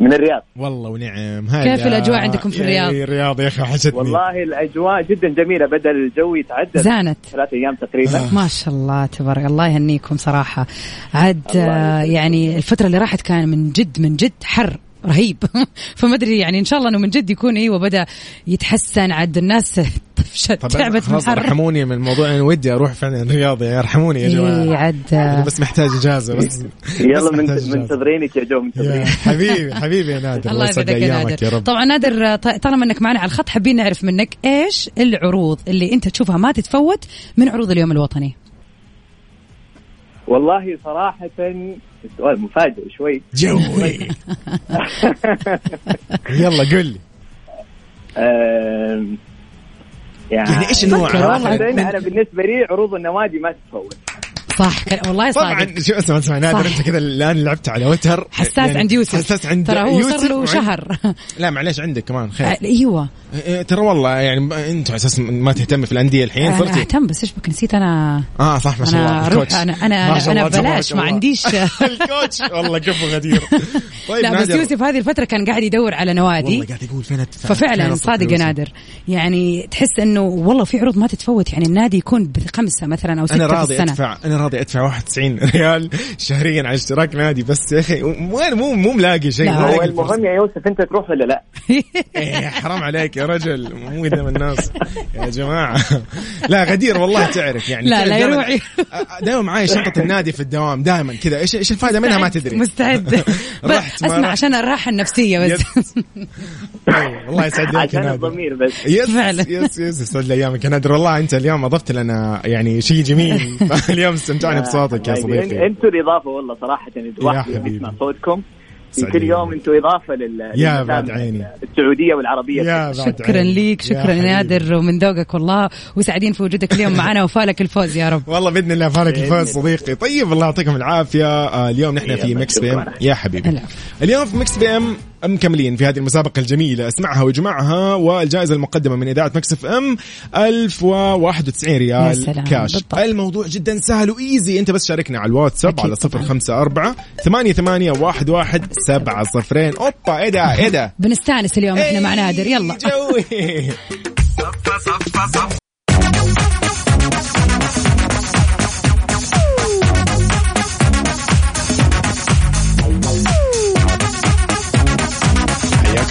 من الرياض. والله ونعم. هلا كيف الأجواء عندكم في الرياض؟ إيه، الرياض يا أخي وحشتني والله الأجواء جدا جميلة بدا الجو يتعدل زانت. ثلاث أيام تقريبا. ما شاء الله تبارك الله يهنيكم صراحة. عاد آه،. يعني الفترة اللي راحت كان من جد من جد حر رهيب. فما أدري يعني إن شاء الله إنه من جد يكون إيوه بدأ يتحسن. عاد الناس تعبت من الحر ارحموني من الموضوع أنا ودي أروح فعلا الرياض يا ارحموني يا إيه، جماعة. عاد. أنا آه، بس محتاج إجازة بس يلا من. منتظرينك يا جو منتظرينك حبيبي حبيبي يا نادر الله يسعد يسعدك يا نادر. يا رب. طبعا نادر ط- طالما إنك معنا على الخط حابين نعرف منك إيش العروض اللي أنت تشوفها ما تتفوت من عروض اليوم الوطني؟ والله صراحة السؤال مفاجئ شوي. جوي. يلا قل لي. يعني يعني إيش النوع؟ أنا بالنسبة لي عروض النوادي ما تتفوت صح والله طبعا صادق شو اسمع اسمع نادر. انت كذا الآن لعبت على وتر. حساس يعني عند يوسف. حساس عند ترى هو صار له شهر. لا معليش عندك كمان خير. آه، إيوه. إيه، ترى والله يعني انت على أساس ما تهتم في الأندية الحين أنا صرتي أهتم بس إيش بك نسيت أنا. آه صح ما شاء الله أنا الكوتش. أنا أنا أنا ببلاش ما. عنديش. الكوتش والله كفو غدير. طيب لا بس يوسف هذه الفترة كان قاعد يدور على نوادي. والله قاعد يقول فين ففعلا صادق يا؟ نادر. يعني تحس إنه والله في عروض ما تتفوت يعني النادي يكون بخمسة مثلا أو ستة أنا في راضي السنة. أدفع أنا راضي ادفع 91 ريال شهريا على اشتراك نادي. بس يا أخي مو مو مو ملاقي شيء. لا، هو. المهم يا يوسف أنت تروح ولا لا؟ إيه حرام عليك يا رجل. مو قدام الناس. يا جماعة. لا غدير والله تعرف يعني. لا، لا، دائما يروح. دائما معي شنطة النادي في الدوام دائما كذا. إيش إيش الفائده منها؟ ما تدري. مستعد. رحت أسمع. عشان الراحة النفسية بس. والله يسعد لك عشان الضمير بس. yes فعلا. يس يس يسعد لي أيامك يا نادر. والله أنت اليوم أضفت لنا يعني شيء جميل. اليوم استمتعنا بصوتك يا يعني صديقي أنتوا الإضافة والله صراحة يعني الواحد حبيبي. يسمع صوتكم. كل يوم أنتوا إضافة لل يا بعد عيني. السعودية والعربية يا بعد شكرا عيني. ليك شكرا يا. نادر ومن ذوقك والله وسعيدين في وجودك اليوم معنا وفالك الفوز يا رب والله بإذن الله فالك الفوز صديقي طيب الله يعطيكم العافية آه اليوم نحن في Mix FM. يا حبيبي. اليوم في Mix FM مكملين في هذه المسابقة الجميلة. اسمعها وإجمعها والجائزة المقدمة من إذاعة Mix FM 1091 يا ريال سلام، كاش. بالضبط. الموضوع جدا سهل و easy. أنت بس شاركنا على الواتساب على طبعاً. 054 ثمانية ثمانية واحد واحد سبعة صفرين. أوبا إيه ده إيه ده؟ بنستانس اليوم إحنا مع نادر. يلا. جوي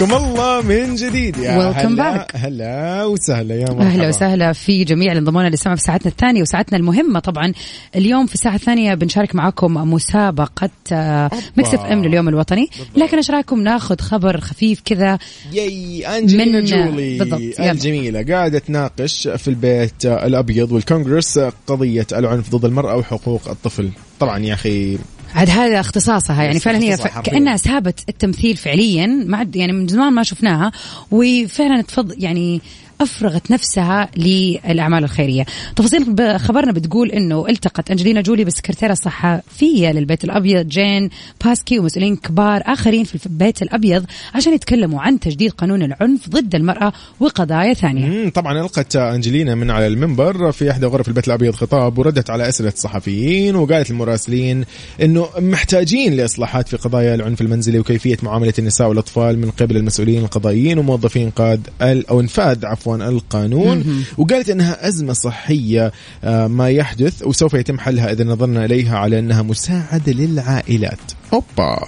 حياكم الله من جديد. يا هلا back. هلا وسهلا يا مرحبا. أهلا وسهلا في جميع الانضمونا للسمع في ساعتنا الثانية وساعتنا المهمة. طبعا اليوم في الساعة الثانية بنشارك معاكم مسابقة آه، Mix FM لليوم الوطني. لكن إيش رأيكم؟ ناخذ خبر خفيف كذا. ياي أنجلينا من- جولي. بالضبط،. الجميله قاعدة تناقش في البيت الأبيض والكونغرس قضية العنف ضد المرأة وحقوق الطفل. طبعا يا أخي عاد هذا اختصاصها يعني فعلا هي ف... كأنها سابت التمثيل فعليا ما عاد يعني من زمان ما شفناها وفعلا تفض يعني أفرغت نفسها للأعمال الخيرية. تفاصيل خبرنا بتقول إنه التقت أنجلينا جولي بالسكرتيره الصحفيه للبيت الأبيض جين باسكي ومسؤولين كبار آخرين في البيت الأبيض عشان يتكلموا عن تجديد قانون العنف ضد المرأة وقضايا ثانية. مم، طبعا ألقت أنجلينا من على المنبر في إحدى غرف البيت الأبيض خطاب وردت على أسئلة الصحفيين وقالت للمراسلين إنه محتاجين لإصلاحات في قضايا العنف المنزلي وكيفية معاملة النساء والأطفال من قبل المسؤولين القضائيين وموظفين قاد ال- أو انفاذ عفوا القانون. وقالت إنها أزمة صحية آه، ما يحدث وسوف يتم حلها إذا نظرنا إليها على إنها مساعدة للعائلات. أوبا.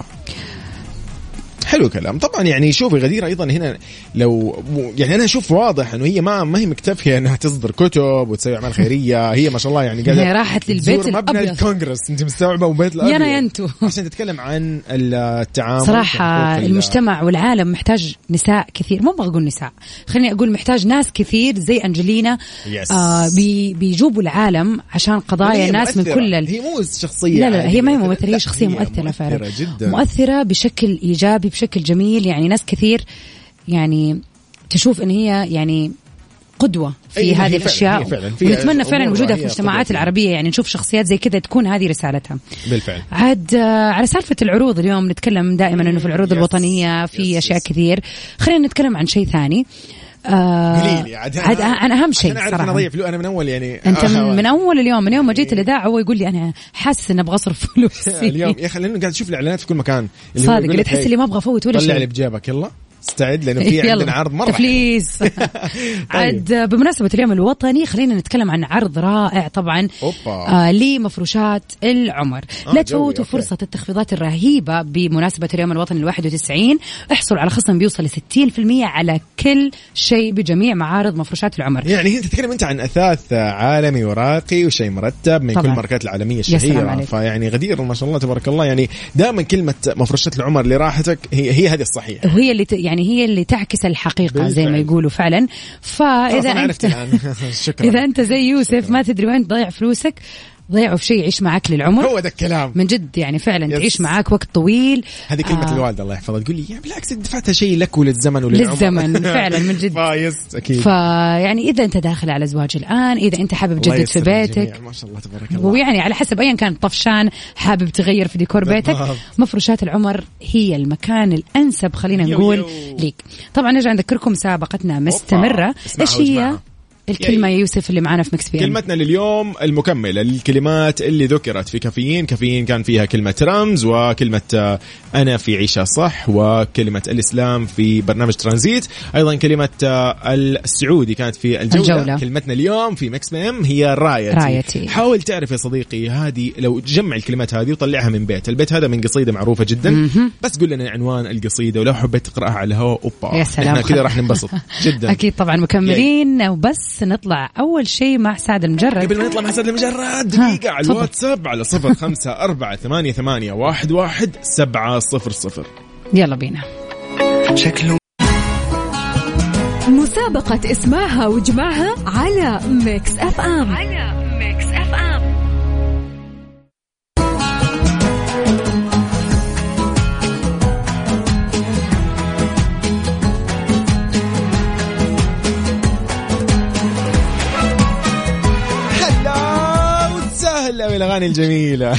حلو كلام طبعا يعني شوفي غدير أيضا هنا لو يعني أنا أشوف واضح إنه هي ما ما هي مكتفية إنها تصدر كتب وتسوي أعمال خيرية هي ما شاء الله يعني قاعدة هي راحت للبيت تزور مبنى. الكونغرس أنت مستوعبة وبيت الأبيض يانا ينتو. عشان تتكلم عن التعامل ال- المجتمع والعالم محتاج نساء كثير مو أبغى أقول نساء خليني أقول محتاج ناس كثير زي أنجلينا Yes. آه بي بيجوبوا العالم عشان قضايا ناس من مؤثرة. كل ال... هي مو شخصية لا لا هي ما هي. ممثلة هي لا، شخصية مؤثرة فعلا مؤثرة جدا مؤثرة بشكل إيجابي بشكل جميل. يعني ناس كثير يعني تشوف إن هي يعني قدوة في أي، هي هذه هي فعلاً. ونتمنى فعلا وجودها في المجتمعات قدوة. العربية. يعني نشوف شخصيات زي كذا تكون هذه رسالتها. بالفعل. عاد آه، على سالفة العروض اليوم نتكلم دائما إنه في العروض يس. الوطنية في yes، أشياء yes. كثير. خلينا نتكلم عن شيء ثاني. آه قولي لي عاد عاد عن أهم شيء أعرف أنا صراحة اضيع فلوس أنا من أول يعني أنت آه، من, من أول اليوم من يوم ما جيت الاذاعه هو يقول لي أنا حاسس إني أبغى أصرف فلوسي. اليوم يا أخي لأنه قاعد أشوف الإعلانات في كل مكان. اللي صادق اللي تحس اللي ما أبغى أفوت ولا طلع شيء. اللي بجيبك يلا. استعد لأنه في عندنا عرض مرة حلو. تفليس عاد بمناسبة اليوم الوطني خلينا نتكلم عن عرض رائع طبعا. آه لمفروشات العمر. آه، لا تفوتوا. فرصة التخفيضات الرهيبة بمناسبة اليوم الوطني ال 91 احصلوا على خصم بيوصل ل 60% على كل شيء بجميع معارض مفروشات العمر. يعني انت تتكلم أنت عن أثاث عالمي وراقي وشيء مرتب من طبعاً. كل الماركات العالميه الشهيرة. فيعني غدير ما شاء الله تبارك الله. يعني دائما كلمة مفرشات العمر لراحتك هي هي هذه الصحيحه وهي اللي ت... يعني هي اللي تعكس الحقيقة زي ما. يقولوا فعلا. الآن. شكرا. إذا أنت زي يوسف ما تدري وين تضيع فلوسك ضيعوا في شيء يعيش معك للعمر هو ده الكلام من جد يعني فعلا يس. تعيش معاك وقت طويل هذه كلمة آه. الوالدة الله يحفظها تقول لي بالعكس دفعتها شيء لك وللزمن وللعمر للزمن، فعلاً، من جد. فايز أكيد فيعني إذا أنت داخل على زواج الآن إذا أنت حابب تجدد في. بيتك ما شاء الله تبارك الله ويعني على حسب ايا كان طفشان حابب تغير في ديكور بيتك. مفروشات العمر هي المكان الأنسب خلينا نقول. ليك طبعا نرجع نذكركم مسابقتنا مستمرة إيش هي. الكلمة يا يوسف اللي معانا في Mix PM؟ كلمتنا لليوم المكملة للكلمات اللي ذكرت في Caffeine Caffeine كان فيها كلمة رمز وكلمة آه، أنا في عيشة صح وكلمة الإسلام في برنامج ترانزيت. أيضا كلمة آه، السعودي كانت في الجولة, الجولة. كلمتنا اليوم في Mix PM هي رايتي. رايتي. حاول تعرف يا صديقي هذه لو جمع الكلمات هذه وطلعها من بيت. البيت هذا من قصيدة معروفة جدا. بس قول لنا عنوان القصيدة ولو حبيت تقرأها على الهواء أوبا. يا سلام. إحنا كذا راح ننبسط. جدا. أكيد طبعا مكملين. وبس. نطلع أول شيء مع سعد المجرد. قبل ما نطلع مع سعد المجرد دقيقة على. الواتساب على صفر خمسة أربعة ثمانية ثمانية واحد واحد سبعة صفر صفر. يلا بينا. شكله مسابقة اسمعها واجمعها على Mix FM. على Mix F M هلا وسهلا والاغاني الجميلة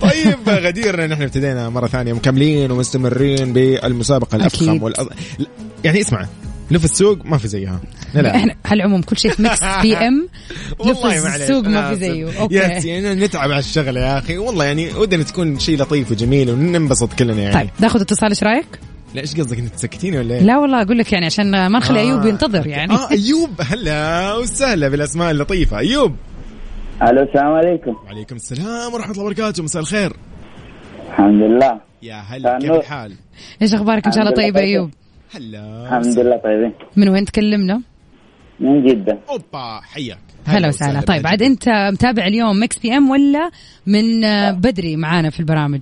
طيب غدير نحن ابتدينا مرة ثانية مكملين ومستمرين بالمسابقة الأفخم أكيد. والأض... يعني اسمع لف السوق ما في زيها لا لا إحنا على العموم كل شيء في Mix PM لف السوق ما في. زيه okay يعني نتعب على الشغله يا أخي والله يعني ودنا تكون شيء لطيف وجميل وننبسط كلنا يعني طيب ناخذ اتصال إيش رأيك؟ لا إيش قصدك أنت تسكتيني ولا إيه؟ لا والله أقول لك يعني عشان ما نخلي آه. أيوب ينتظر يعني آه أيوب هلا وسهلا بالأسماء اللطيفة أيوب ألو السلام عليكم. وعليكم السلام ورحمة الله وبركاته. مساء الخير. الحمد لله. يا هلا كيف. الحال؟ إيش أخبارك؟ إن شاء الله طيب أيوب؟ هلا الحمد لله طيبين من وين تكلمنا؟ من جدة. أوبا حياك. هلا وسهلا. طيب عاد أنت متابع اليوم Mix PM ولا من بدري معانا في البرامج؟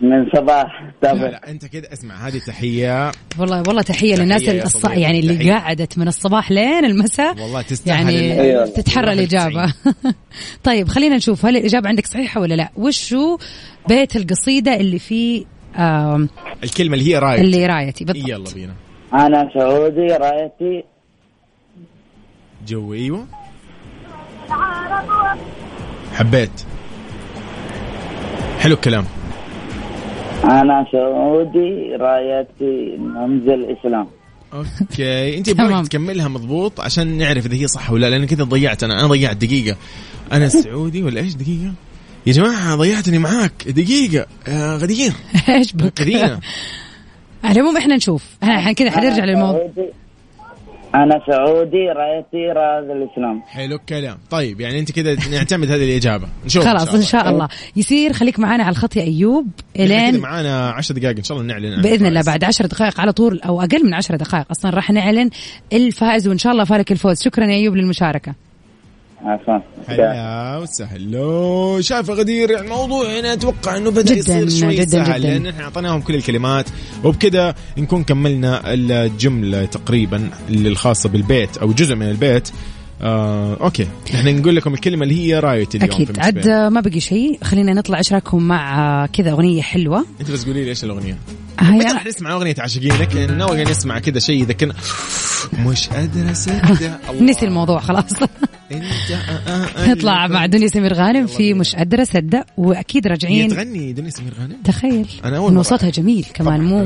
من صباح. لا تابع لا انت كده اسمع هذه تحية. والله والله تحية تحية للناس يا اللي الص... صديقي، يعني اللي تحية. قعدت من الصباح لين المساء. والله تستاهل يعني أيوة. تتحرى والله الإجابة. طيب خلينا نشوف هل الإجابة عندك صحيحة ولا لا؟ وشو بيت القصيدة اللي فيه آم، الكلمة اللي هي رايت اللي رايتي؟ بالضبط. يلا بينا. أنا سعودي رايتي. جو أيوه. حبيت. حلو الكلام. أنا سعودي رايتي رمز الإسلام. okay. أنت. يبغى تكملها مضبوط عشان نعرف إذا هي صح ولا لا لأن كذا ضيعت. أنا أنا ضيعت دقيقة. أنا سعودي ولا إيش دقيقة؟ يا جماعة ضيعتني معاك. دقيقة. يا غدير. إيش بك؟ كذينا على العموم إحنا نشوف. إحنا كذا حنرجع للموضوع. أنا سعودي رأيتي رمز الإسلام. حلو الكلام. طيب يعني أنت كده نعتمد هذه الإجابة. نشوف خلاص إن شاء الله. يصير خليك معانا على الخط يا أيوب. إلين. معانا 10 دقائق إن شاء الله نعلن. عن بإذن الله. بعد عشر دقائق على طول أو أقل من عشر دقائق أصلا راح نعلن الفائز وإن شاء الله فارق الفوز. شكرا يا أيوب للمشاركة. عفوا. هلا وسهلا. شايف غدير الموضوع هنا أتوقع إنه بدأ جداً، يصير شوي جداً، سهل جداً. لأن إحنا أعطيناهم كل الكلمات. وبكذا نكون كملنا الجملة تقريبا اللي الخاصة بالبيت أو جزء من البيت. آه، okay. إحنا نقول لكم الكلمة اللي هي رايتي اليوم أكيد. عد. ما بقي شيء. خلينا نطلع إيش رايكم مع آه، كذا أغنية حلوة. أنت بس قولي لي إيش الأغنية؟ هيا راح نسمع أغنية عاشقينك ناوي نسمع كذا شيء يذكرنا مش قادر أصدق. الله. نسي الموضوع خلاص. اللي مع دنيا سمير غانم في. مش قادره اصدق وأكيد هي راجعين. تغني دنيا سمير غانم؟ تخيل. انه مرة صوتها جميل كمان مو, مو.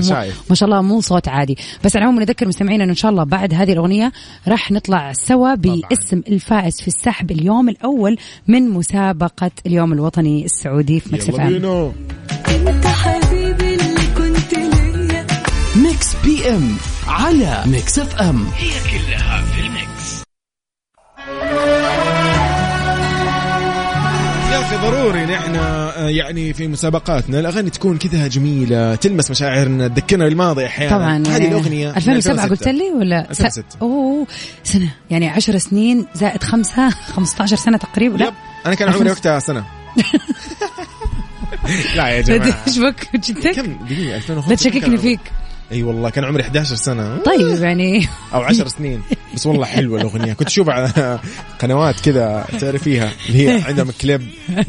ما شاء الله مو صوت عادي. بس على العموم نذكر مستمعينا إنه إن شاء الله بعد هذه الأغنية راح نطلع سوا باسم الفائز في السحب اليوم الأول من مسابقة اليوم الوطني السعودي في Mix PM. أنت حبيبي اللي كنت ليا. Mix PM على Mix FM. يا أخي ضروري نحن آه، يعني في مسابقاتنا الأغاني تكون كذا جميلة تلمس مشاعرنا تذكرنا بالماضي أحيانا. طبعا هذه آه، الأغنية من 2007 قلت لي ولا؟ 2006. أوه سنة يعني 10 سنين زائد خمسة 15 سنة تقريبا لا؟ أنا كان عمري وقتها سنة. لا يا جماعة. إيش بك؟ جدك كم؟ دقيقة 2005 لا تشككني فيك. إي والله كان عمري 11 سنة. طيب يعني. أو 10 سنين. بس والله حلوة الأغنية. كنت أشوف على قنوات كذا تعرفيها. اللي هي عندهم كليب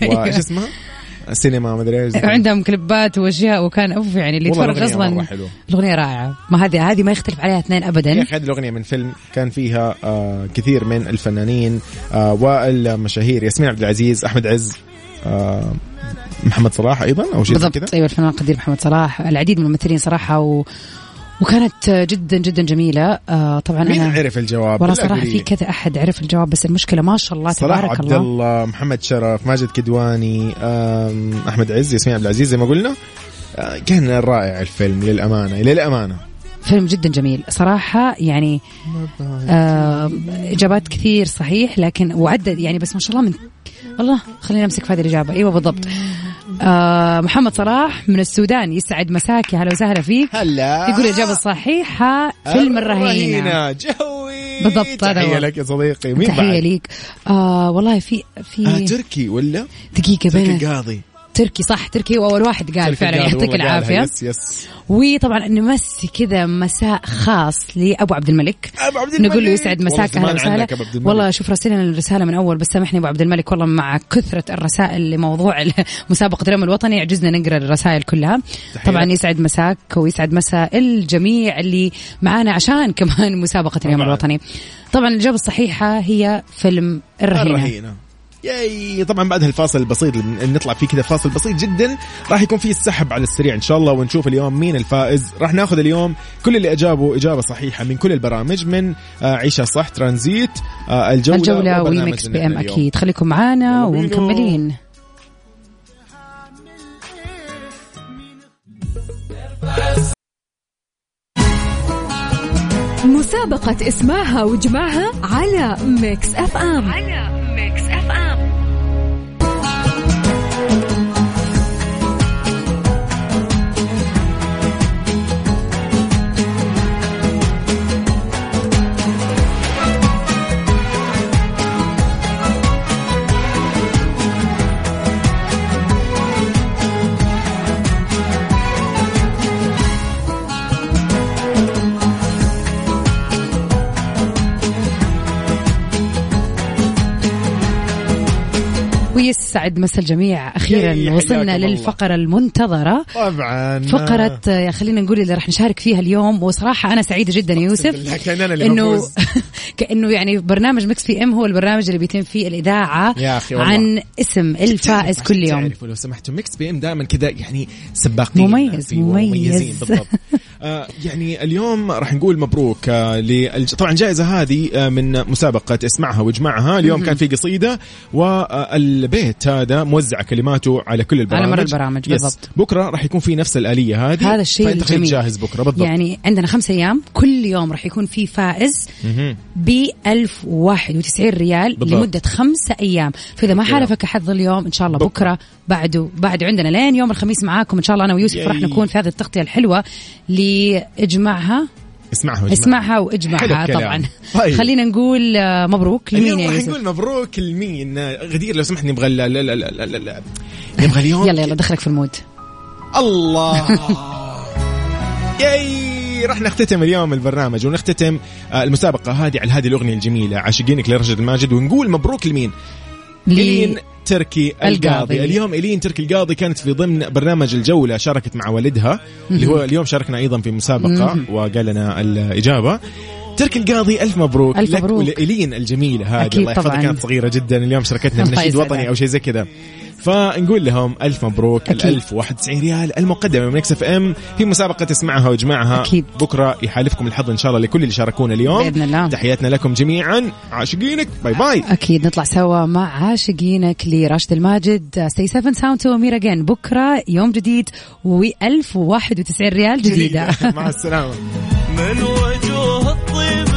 وايش اسمها؟ سينما ما أدري إيش. عندهم كليبات وأشياء وكان أوف يعني اللي يتفرج أصلا. الأغنية رائعة. ما هذه هذه ما يختلف عليها اثنين يا ابدا أخي هذه الأغنية من فيلم كان فيها آه كثير من الفنانين آه والمشاهير. ياسمين عبد العزيز أحمد عز آه محمد صلاح أيضا أو شيء زي كذا؟ بالضبط أيوه الفنان القدير محمد صلاح العديد من الممثلين صراحة و... وكانت جدا جدا جميلة. آه طبعا مين أنا عرف الجواب؟ والله صراحة في. كذا أحد عرف الجواب بس المشكلة ما شاء الله صلاح تبارك عبد الله. الله محمد شرف ماجد كدواني أحمد عز ياسمين عبد العزيز زي ما قلنا. آه، كان رائع الفيلم للأمانة للأمانة. فيلم جدا جميل. صراحة يعني آه إجابات كثير صحيح لكن وعدد يعني بس ما شاء الله من الله خلينا نمسك في هذه الإجابة. أيوة بالضبط. آه محمد صلاح من السودان يسعد مساك يا هلا وسهلا فيك. هلا. يقول الإجابة الصحيحة فيلم الرهينة جوي. بالضبط، هذا تحية هو. لك يا صديقي. مين تحية بعد؟ ليك. آه والله في في آه تركي ولا؟ دقيقة تركي بين القاضي تركي صح تركي هو أول واحد قال فعلا يعطيك. العافية يس يس وطبعا نمسي كذا مساء خاص لأبو عبد الملك أبو عبد الملك. نقول له يسعد مساك أهلا وسهلا. والله شوف راسلنا الرسالة من أول بس سامحني أبو عبد الملك والله مع كثرة الرسائل لموضوع مسابقة اليوم الوطني عجزنا نقرأ الرسائل كلها تحية. طبعا يسعد مساك ويسعد مساء الجميع اللي معانا عشان كمان مسابقة اليوم. الوطني طبعا الإجابة الصحيحة هي فيلم الرهينة الرهينة ياي. طبعا بعد هالفاصل البسيط اللي نطلع فيه كذا فاصل بسيط جدا راح يكون فيه السحب على السريع إن شاء الله ونشوف اليوم مين الفائز. راح ناخذ اليوم كل اللي اجابوا إجابة صحيحة من كل البرامج من آه، عيشها صح ترانزيت آه، الجولة الجولة وبرنامج وميكس بي إم. أكيد. خليكم معانا. ومكملين. مسابقة اسمعها وجمعها على ميكس أف أم. على ميكس أف ويسعد مسا الجميع. أخيرا وصلنا. للفقرة المنتظرة. طبعا. فقرة آه، خلينا نقول اللي راح نشارك فيها اليوم. وصراحة أنا سعيدة جدا يا يوسف. بنفوز. كأنه يعني برنامج Mix PM هو البرنامج اللي بيتم فيه الإذاعة يا أخي والله. عن اسم الفائز كل يوم. لو سمحتوا Mix PM دائما كذا يعني سباقين. مميز، مميز. بالضبط. يعني اليوم راح نقول مبروك آه. طبعا الجائزة هذه آه من مسابقة اسمعها واجمعها اليوم كان في قصيدة والبيت هذا موزع كلماته على كل البرامج مر البرامج،. بالضبط. بكرة راح يكون في نفس الآلية هذه هذا الشيء الجميل جاهز بكرة بالضبط يعني عندنا خمسة أيام كل يوم راح يكون في فائز. ب 1091 ريال بالضبط. لمدة خمسة أيام فإذا ما. حالفك حظ اليوم إن شاء الله بكرة. بكرة بعده بعده عندنا لين يوم الخميس معاكم إن شاء الله أنا ويوسف. راح نكون في هذه التغطية لإجمعها اسمعها واجمعها. اسمعها واجمعها. طبعا طيب. خلينا نقول آه، مبروك لمين يا يوسف نقول مبروك لمين غدير لو سمحت نبغى لا لا لا لا لا لا نبغى اليوم يلا يلا دخلك في المود الله ياي راح نختتم اليوم البرنامج ونختتم آه، المسابقة هذه على هذه الأغنية الجميلة عاشقينك لرشد الماجد ونقول مبروك لمين؟ إلين تركي القاضي. القاضي. اليوم إلين تركي القاضي كانت في ضمن برنامج الجولة شاركت مع والدها اللي هو اليوم شاركنا أيضا في مسابقة وقال لنا الإجابة تركي القاضي ألف مبروك ألف لك مبروك. ولإلين الجميلة هذه الله يحفظها. كانت صغيرة جدا اليوم شاركتنا بنشيد يسعدها. وطني أو شيء زي كذا فنقول لهم ألف مبروك أكيد. ال 1091 ريال. المقدمة من Mix FM. في مسابقة اسمعها واجمعها أكيد. بكرة يحالفكم الحظ إن شاء الله لكل اللي شاركونا اليوم. بإذن الله. تحياتنا لكم جميعا. عاشقينك. bye bye. أكيد. نطلع سوا مع عاشقينك لراشد الماجد. stay safe and tomorrow again بكرة يوم جديد و1091 ريال جديدة. مع السلامة. من وجوه الطيب